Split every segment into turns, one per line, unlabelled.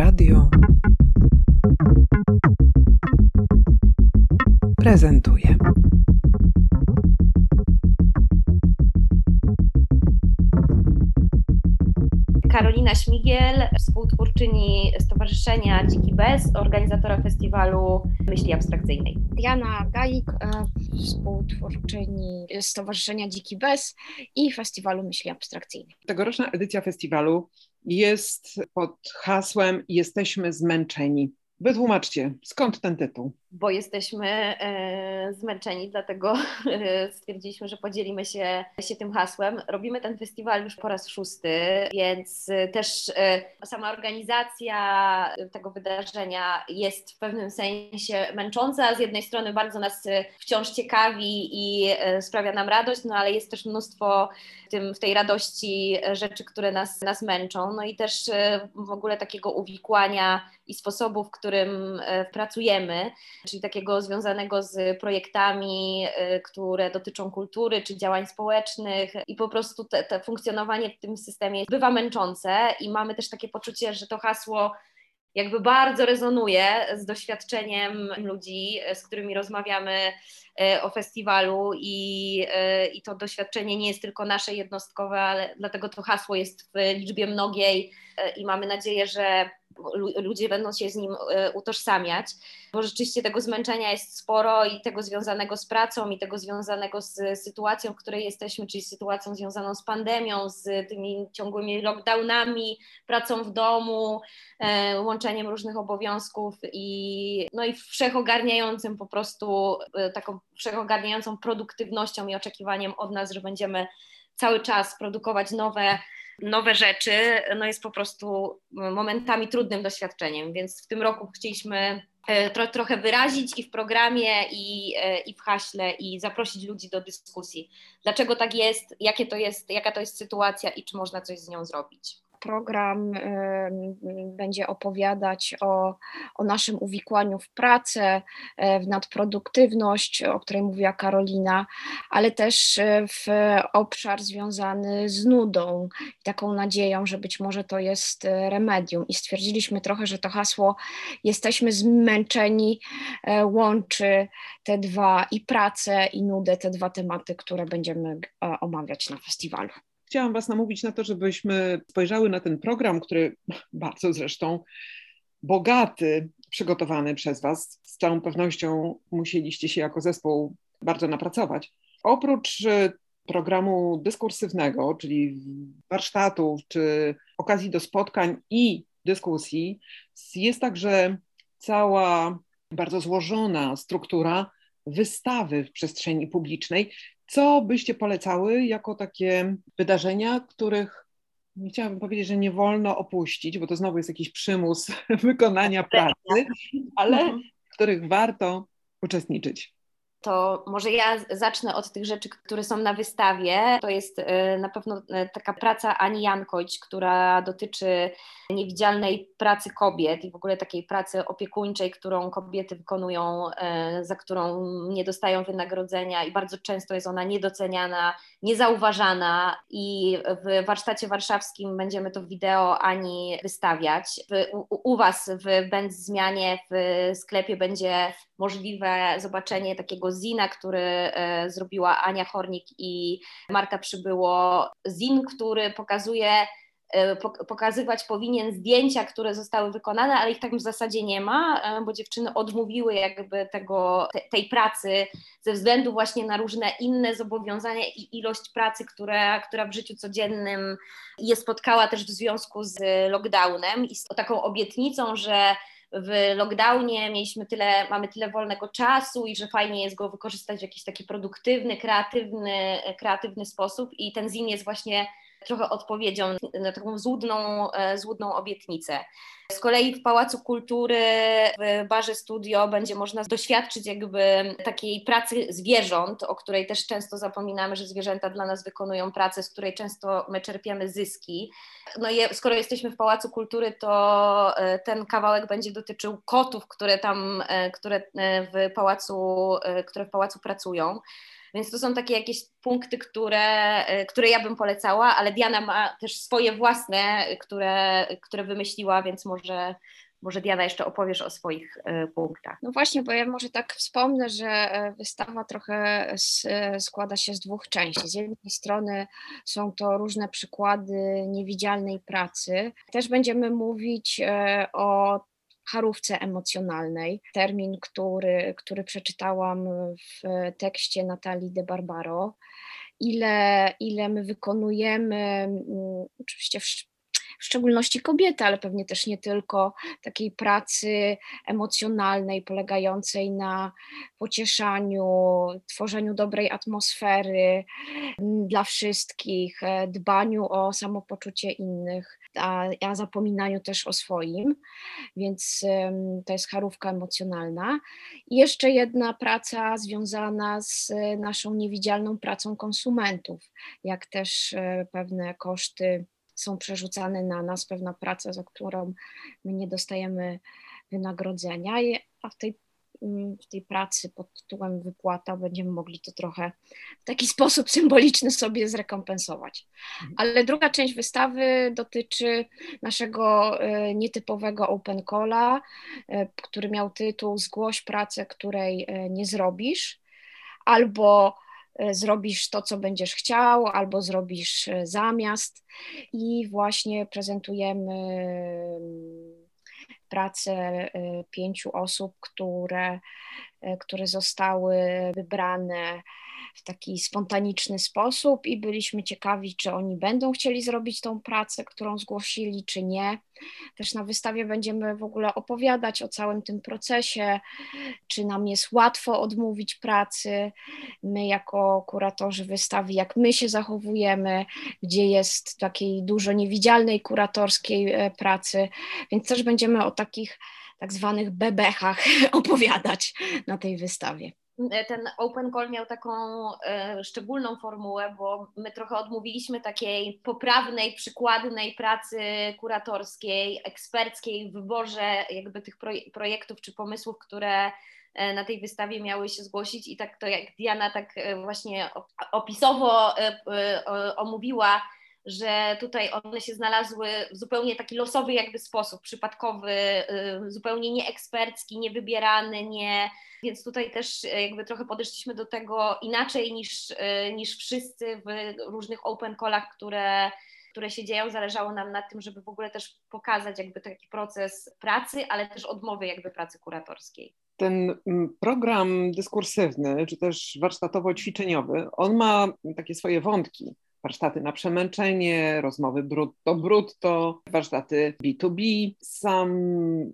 Radio prezentuje.
Karolina Śmigiel, współtwórczyni Stowarzyszenia Dziki Bez, organizatora festiwalu Myśli Abstrakcyjnej.
Diana Galik, e, współtwórczyni Stowarzyszenia Dziki Bez i Festiwalu Myśli Abstrakcyjnej.
Tegoroczna edycja festiwalu jest pod hasłem Jesteśmy zmęczeni. Wytłumaczcie, skąd ten tytuł?
Bo jesteśmy e, zmęczeni, dlatego e, stwierdziliśmy, że podzielimy się, się tym hasłem. Robimy ten festiwal już po raz szósty, więc e, też sama organizacja tego wydarzenia jest w pewnym sensie męcząca. Z jednej strony bardzo nas wciąż ciekawi i sprawia nam radość, no ale jest też mnóstwo w, tym, w tej radości rzeczy, które nas, nas męczą. No i też w ogóle takiego uwikłania i sposobu, w którym pracujemy czyli takiego związanego z projektami, y, które dotyczą kultury czy działań społecznych. I po prostu te, te funkcjonowanie w tym systemie bywa męczące i mamy też takie poczucie, że to hasło jakby bardzo rezonuje z doświadczeniem ludzi, z którymi rozmawiamy y, o festiwalu i, y, i to doświadczenie nie jest tylko nasze jednostkowe, ale dlatego to hasło jest w liczbie mnogiej i mamy nadzieję, że ludzie będą się z nim e, utożsamiać, bo rzeczywiście tego zmęczenia jest sporo i tego związanego z pracą, i tego związanego z sytuacją, w której jesteśmy, czyli sytuacją związaną z pandemią, z tymi ciągłymi lockdownami, pracą w domu, e, łączeniem różnych obowiązków i, no i wszechogarniającym po prostu e, taką wszechogarniającą produktywnością i oczekiwaniem od nas, że będziemy cały czas produkować nowe nowe rzeczy, no jest po prostu momentami trudnym doświadczeniem, więc w tym roku chcieliśmy e, tro, trochę wyrazić i w programie, i, e, i w haśle, i zaprosić ludzi do dyskusji. Dlaczego tak jest, jakie to jest, jaka to jest sytuacja i czy można coś z nią zrobić
program będzie opowiadać o, o naszym uwikłaniu w pracę, e, w nadproduktywność, o której mówiła Karolina, ale też e, w obszar związany z nudą i taką nadzieją, że być może to jest e, remedium. I stwierdziliśmy trochę, że to hasło jesteśmy zmęczeni łączy te dwa i pracę, i nudę, te dwa tematy, które będziemy omawiać na festiwalu
chciałam Was namówić na to, żebyśmy spojrzały na ten program, który bardzo zresztą bogaty, przygotowany przez Was. Z całą pewnością musieliście się jako zespół bardzo napracować. Oprócz e, programu dyskursywnego, czyli warsztatów czy okazji do spotkań i dyskusji, jest także cała bardzo złożona struktura wystawy w przestrzeni publicznej, co byście polecały jako takie wydarzenia, których nie chciałabym powiedzieć, że nie wolno opuścić, bo to znowu jest jakiś przymus wykonania pracy, ale mhm. w których warto uczestniczyć?
To może ja zacznę od tych rzeczy, które są na wystawie. To jest e, na pewno e, taka praca Ani Jankojć, która dotyczy niewidzialnej pracy kobiet i w ogóle takiej pracy opiekuńczej, którą kobiety wykonują, e, za którą nie dostają wynagrodzenia i bardzo często jest ona niedoceniana, niezauważana i w warsztacie warszawskim będziemy to wideo Ani wystawiać. U, u Was w Będz Zmianie w sklepie będzie możliwe zobaczenie takiego zina, który e, zrobiła Ania Hornik i Marta Przybyło. Zin, który pokazuje e, pokazywać powinien zdjęcia, które zostały wykonane, ale ich tak w zasadzie nie ma, e, bo dziewczyny odmówiły jakby tego, tej pracy ze względu właśnie na różne inne zobowiązania i ilość pracy, która, która w życiu codziennym je spotkała też w związku z lockdownem i z taką obietnicą, że w lockdownie mieliśmy tyle, mamy tyle wolnego czasu i że fajnie jest go wykorzystać w jakiś taki produktywny, kreatywny, kreatywny sposób i ten zin jest właśnie trochę odpowiedzią na taką złudną, e, złudną obietnicę. Z kolei w Pałacu Kultury, w barze studio będzie można doświadczyć jakby takiej pracy zwierząt, o której też często zapominamy, że zwierzęta dla nas wykonują pracę, z której często my czerpiemy zyski. No i skoro jesteśmy w Pałacu Kultury, to e, ten kawałek będzie dotyczył kotów, które tam, e, które w pałacu, które w pałacu pracują. Więc to są takie jakieś punkty, które, które ja bym polecała, ale Diana ma też swoje własne, które, które wymyśliła, więc może, może Diana jeszcze opowiesz o swoich e, punktach.
No właśnie, bo ja może tak wspomnę, że e, wystawa trochę składa się z dwóch części. Z jednej strony są to różne przykłady niewidzialnej pracy. Też będziemy mówić e, o harówce emocjonalnej, termin, który, który przeczytałam w tekście Natalii de Barbaro. Ile, ile my wykonujemy, mm, oczywiście w w szczególności kobiety, ale pewnie też nie tylko, takiej pracy emocjonalnej, polegającej na pocieszaniu, tworzeniu dobrej atmosfery mm, dla wszystkich, e, dbaniu o samopoczucie innych, a, a zapominaniu też o swoim, więc to jest charówka emocjonalna. I jeszcze jedna praca związana z naszą niewidzialną pracą konsumentów, jak też e, pewne koszty są przerzucane na nas, pewna praca, za którą my nie dostajemy wynagrodzenia, a w tej, mm, w tej pracy pod tytułem wypłata będziemy mogli to trochę w taki sposób symboliczny sobie zrekompensować. Mhm. Ale druga część wystawy dotyczy naszego e, nietypowego open calla, e, który miał tytuł Zgłoś pracę, której e, nie zrobisz, albo zrobisz to, co będziesz chciał, albo zrobisz e, zamiast. I właśnie prezentujemy mm, pracę e, pięciu osób, które, które zostały wybrane w taki spontaniczny sposób i byliśmy ciekawi, czy oni będą chcieli zrobić tą pracę, którą zgłosili, czy nie. Też na wystawie będziemy w ogóle opowiadać o całym tym procesie, czy nam jest łatwo odmówić pracy. My, jako kuratorzy wystawy, jak my się zachowujemy, gdzie jest takiej dużo niewidzialnej kuratorskiej e, pracy, więc też będziemy o takich tak zwanych bebechach opowiadać na tej wystawie.
E, ten Open Call miał taką e, szczególną formułę, bo my trochę odmówiliśmy takiej poprawnej, przykładnej pracy kuratorskiej, eksperckiej w wyborze jakby tych projektów czy pomysłów, które e, na tej wystawie miały się zgłosić. I tak to jak Diana tak właśnie opisowo omówiła, że tutaj one się znalazły w zupełnie taki losowy jakby sposób, przypadkowy, y, zupełnie nieekspercki, niewybierany, nie, więc tutaj też e, jakby trochę podeszliśmy do tego inaczej niż, e, niż wszyscy w różnych open callach, które które się dzieją, zależało nam na tym, żeby w ogóle też pokazać jakby taki proces pracy, ale też odmowy jakby pracy kuratorskiej.
Ten mm, program dyskursywny, czy też warsztatowo-ćwiczeniowy, on ma takie swoje wątki warsztaty na przemęczenie, rozmowy brutto-brutto, warsztaty B2B. Sam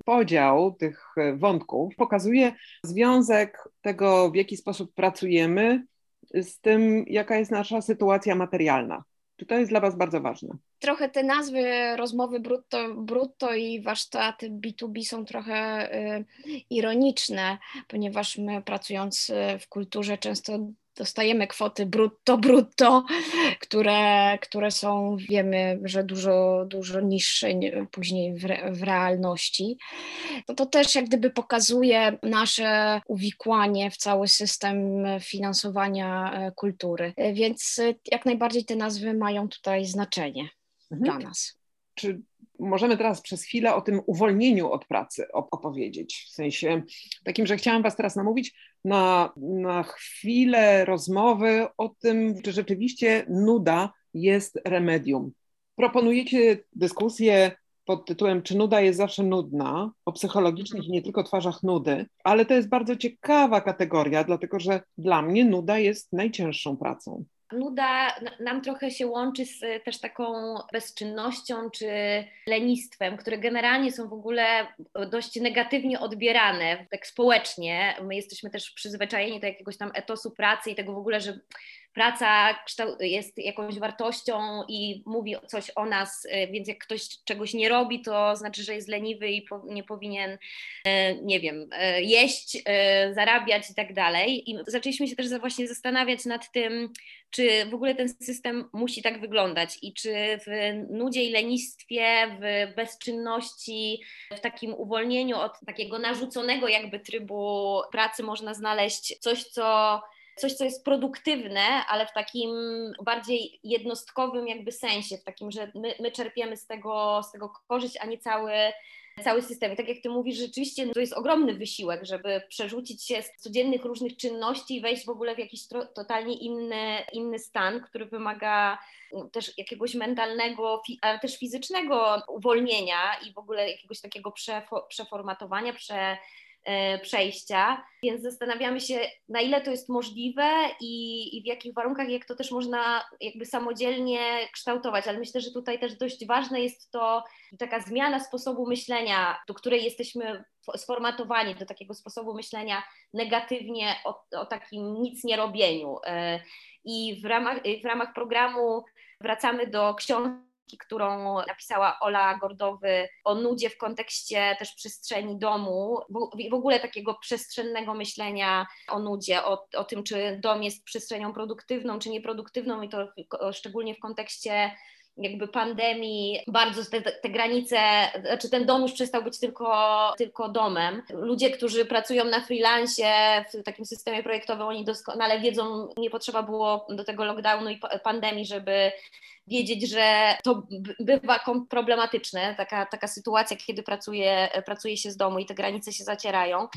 podział tych wątków pokazuje związek tego, w jaki sposób pracujemy z tym, jaka jest nasza sytuacja materialna. Czy to jest dla Was bardzo ważne?
Trochę te nazwy rozmowy brutto, brutto i warsztaty B2B są trochę y, ironiczne, ponieważ my pracując y, w kulturze często dostajemy kwoty brutto, brutto, które, które są, wiemy, że dużo, dużo niższe później w, w realności. To, to też jak gdyby pokazuje nasze uwikłanie w cały system finansowania e, kultury. Więc e, jak najbardziej te nazwy mają tutaj znaczenie mhm. dla nas.
Czy możemy teraz przez chwilę o tym uwolnieniu od pracy opowiedzieć. W sensie takim, że chciałam Was teraz namówić na, na chwilę rozmowy o tym, czy rzeczywiście nuda jest remedium. Proponujecie dyskusję pod tytułem Czy nuda jest zawsze nudna? o psychologicznych i nie tylko twarzach nudy, ale to jest bardzo ciekawa kategoria, dlatego że dla mnie nuda jest najcięższą pracą.
Nuda nam trochę się łączy z też taką bezczynnością czy lenistwem, które generalnie są w ogóle dość negatywnie odbierane tak społecznie. My jesteśmy też przyzwyczajeni do jakiegoś tam etosu pracy i tego w ogóle, że praca jest jakąś wartością i mówi coś o nas, y, więc jak ktoś czegoś nie robi, to znaczy, że jest leniwy i nie powinien, y, nie wiem, y, jeść, zarabiać i tak dalej. I zaczęliśmy się też właśnie zastanawiać nad tym, czy w ogóle ten system musi tak wyglądać i czy w nudzie i lenistwie, w bezczynności, w takim uwolnieniu od takiego narzuconego jakby trybu pracy można znaleźć coś, co coś, co jest produktywne, ale w takim bardziej jednostkowym jakby sensie, w takim, że my, my czerpiemy z tego, z tego korzyść, a nie cały cały system. I tak jak ty mówisz, rzeczywiście to jest ogromny wysiłek, żeby przerzucić się z codziennych różnych czynności i wejść w ogóle w jakiś totalnie inny, inny stan, który wymaga mm, też jakiegoś mentalnego, ale też fizycznego uwolnienia i w ogóle jakiegoś takiego przeformatowania, prze, przejścia, więc zastanawiamy się, na ile to jest możliwe i, i, w jakich warunkach, jak to też można jakby samodzielnie kształtować, ale myślę, że tutaj też dość ważne jest to taka zmiana sposobu myślenia, do której jesteśmy sformatowani, do takiego sposobu myślenia negatywnie o, o takim nic nie robieniu. E, I w ramach, w ramach programu wracamy do książki którą napisała Ola Gordowy o nudzie w kontekście też przestrzeni domu, w ogóle takiego przestrzennego myślenia o nudzie, o, o tym, czy dom jest przestrzenią produktywną, czy nieproduktywną i to szczególnie w kontekście jakby pandemii bardzo te, te, granice, znaczy ten dom już przestał być tylko, tylko domem. Ludzie, którzy pracują na freelancie w takim systemie projektowym, oni doskonale wiedzą, nie potrzeba było do tego lockdownu i pandemii, żeby wiedzieć, że to bywa problematyczne, taka, taka sytuacja, kiedy pracuje, pracuje się z domu i te granice się zacierają.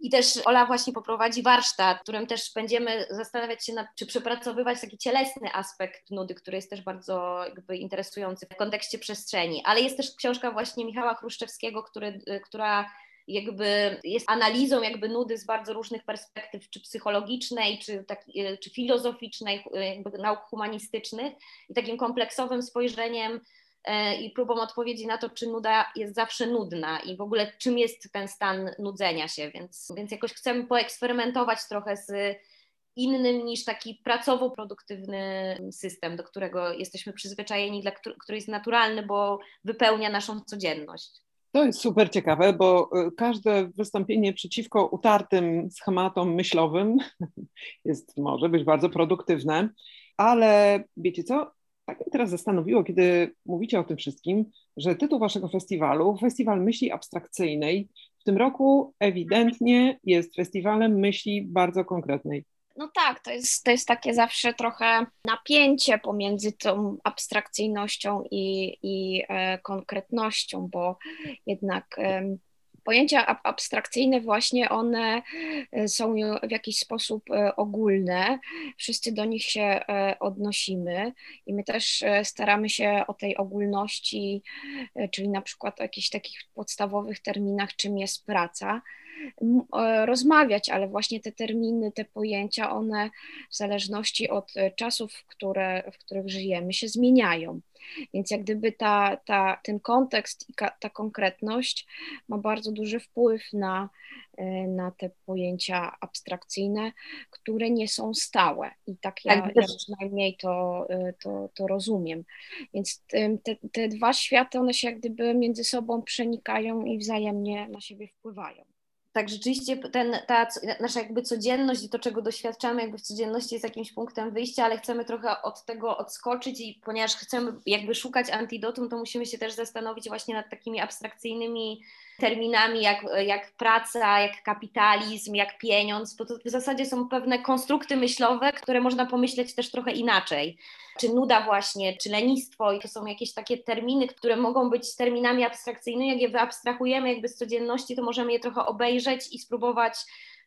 I też Ola właśnie poprowadzi warsztat, w którym też będziemy zastanawiać się nad, czy przepracowywać taki cielesny aspekt nudy, który jest też bardzo jakby interesujący w kontekście przestrzeni. Ale jest też książka właśnie Michała Chruszczewskiego, który, która jakby jest analizą jakby nudy z bardzo różnych perspektyw, czy psychologicznej, czy, tak, czy filozoficznej, jakby nauk humanistycznych i takim kompleksowym spojrzeniem e, i próbą odpowiedzi na to, czy nuda jest zawsze nudna i w ogóle czym jest ten stan nudzenia się, więc, więc jakoś chcemy poeksperymentować trochę z innym niż taki pracowo-produktywny system, do którego jesteśmy przyzwyczajeni, dla, który jest naturalny, bo wypełnia naszą codzienność.
To jest super ciekawe, bo y, każde wystąpienie przeciwko utartym schematom myślowym jest, może być bardzo produktywne, ale wiecie co? Tak mnie teraz zastanowiło, kiedy mówicie o tym wszystkim, że tytuł waszego festiwalu, Festiwal Myśli Abstrakcyjnej, w tym roku ewidentnie jest festiwalem myśli bardzo konkretnej.
No tak, to jest, to jest takie zawsze trochę napięcie pomiędzy tą abstrakcyjnością i, i e, konkretnością, bo jednak e, pojęcia ab abstrakcyjne właśnie one e, są w jakiś sposób e, ogólne, wszyscy do nich się e, odnosimy i my też staramy się o tej ogólności, czyli na przykład o jakichś takich podstawowych terminach, czym jest praca, rozmawiać, ale właśnie te terminy, te pojęcia, one w zależności od e, czasów, które, w których żyjemy, się zmieniają. Więc jak gdyby ta, ta, ten kontekst i ta konkretność ma bardzo duży wpływ na, e, na te pojęcia abstrakcyjne, które nie są stałe. I tak ja, tak, ja przynajmniej to, to, to rozumiem. Więc te, te dwa światy, one się jak gdyby między sobą przenikają i wzajemnie na siebie wpływają.
Tak, rzeczywiście ten, ta nasza jakby codzienność i to, czego doświadczamy jakby w codzienności jest jakimś punktem wyjścia, ale chcemy trochę od tego odskoczyć i ponieważ chcemy jakby szukać antidotum, to musimy się też zastanowić właśnie nad takimi abstrakcyjnymi terminami jak, jak praca, jak kapitalizm, jak pieniądz, bo to w zasadzie są pewne konstrukty myślowe, które można pomyśleć też trochę inaczej. Czy nuda właśnie, czy lenistwo i to są jakieś takie terminy, które mogą być terminami abstrakcyjnymi, jak je wyabstrahujemy jakby z codzienności, to możemy je trochę obejrzeć i spróbować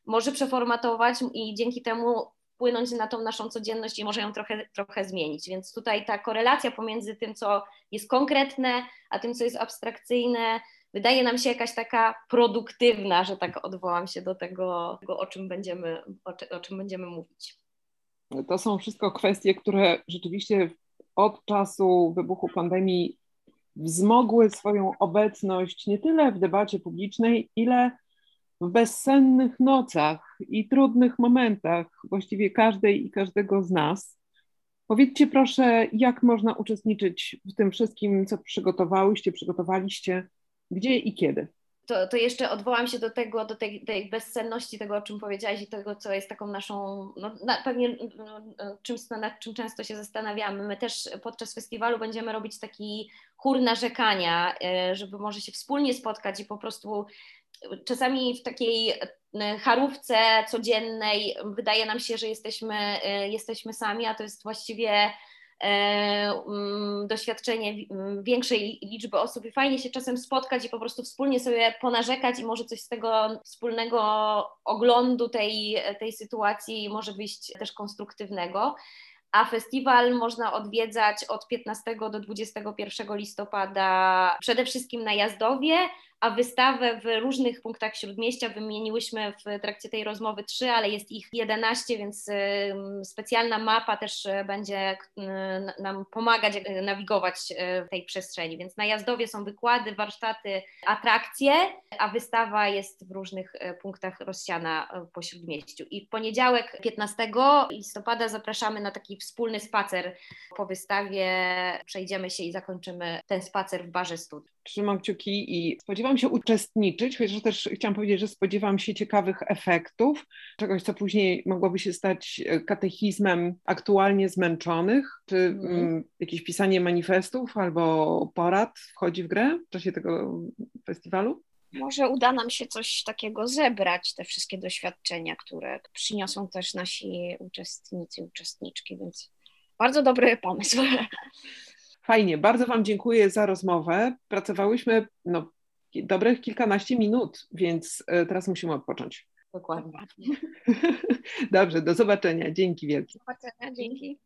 może przeformatować i dzięki temu wpłynąć na tą naszą codzienność i może ją trochę, trochę zmienić. Więc tutaj ta korelacja pomiędzy tym, co jest konkretne, a tym, co jest abstrakcyjne, wydaje nam się jakaś taka produktywna, że tak odwołam się do tego, o czym będziemy, o, o czym będziemy mówić.
To są wszystko kwestie, które rzeczywiście od czasu wybuchu pandemii wzmogły swoją obecność nie tyle w debacie publicznej, ile w bezsennych nocach i trudnych momentach właściwie każdej i każdego z nas. Powiedzcie proszę, jak można uczestniczyć w tym wszystkim, co przygotowałyście, przygotowaliście gdzie i kiedy?
To, to jeszcze odwołam się do tego, do tej, tej bezsenności tego, o czym powiedziałaś i tego, co jest taką naszą, no, na, pewnie no, czymś, nad czym często się zastanawiamy. My też podczas festiwalu będziemy robić taki chór narzekania, e, żeby może się wspólnie spotkać i po prostu czasami w takiej charówce codziennej wydaje nam się, że jesteśmy, jesteśmy sami, a to jest właściwie doświadczenie mm, większej liczby osób i fajnie się czasem spotkać i po prostu wspólnie sobie ponarzekać i może coś z tego wspólnego oglądu tej, tej sytuacji może wyjść też konstruktywnego. A festiwal można odwiedzać od 15 do 21 listopada przede wszystkim na Jazdowie, a wystawę w różnych punktach śródmieścia wymieniłyśmy w trakcie tej rozmowy trzy, ale jest ich 11, więc specjalna mapa też e, będzie nam pomagać e, nawigować e, w tej przestrzeni. Więc na Jazdowie są wykłady, warsztaty, atrakcje, a wystawa jest w różnych punktach rozsiana po śródmieściu. I w poniedziałek 15 listopada zapraszamy na taki wspólny spacer po wystawie. Przejdziemy się i zakończymy ten spacer w barze studii.
Trzymam kciuki i spodziewam się uczestniczyć, chociaż też chciałam powiedzieć, że spodziewam się ciekawych efektów, czegoś, co później mogłoby się stać e, katechizmem aktualnie zmęczonych, czy mm. jakieś pisanie manifestów albo porad wchodzi w grę w czasie tego festiwalu?
Może uda nam się coś takiego zebrać, te wszystkie doświadczenia, które przyniosą też nasi uczestnicy, uczestniczki, więc bardzo dobry pomysł.
Fajnie, bardzo Wam dziękuję za rozmowę. Pracowałyśmy no, dobrych kilkanaście minut, więc e, teraz musimy odpocząć.
Dokładnie.
Dobrze, do zobaczenia. Dzięki wielkie.
Do zobaczenia, dzięki.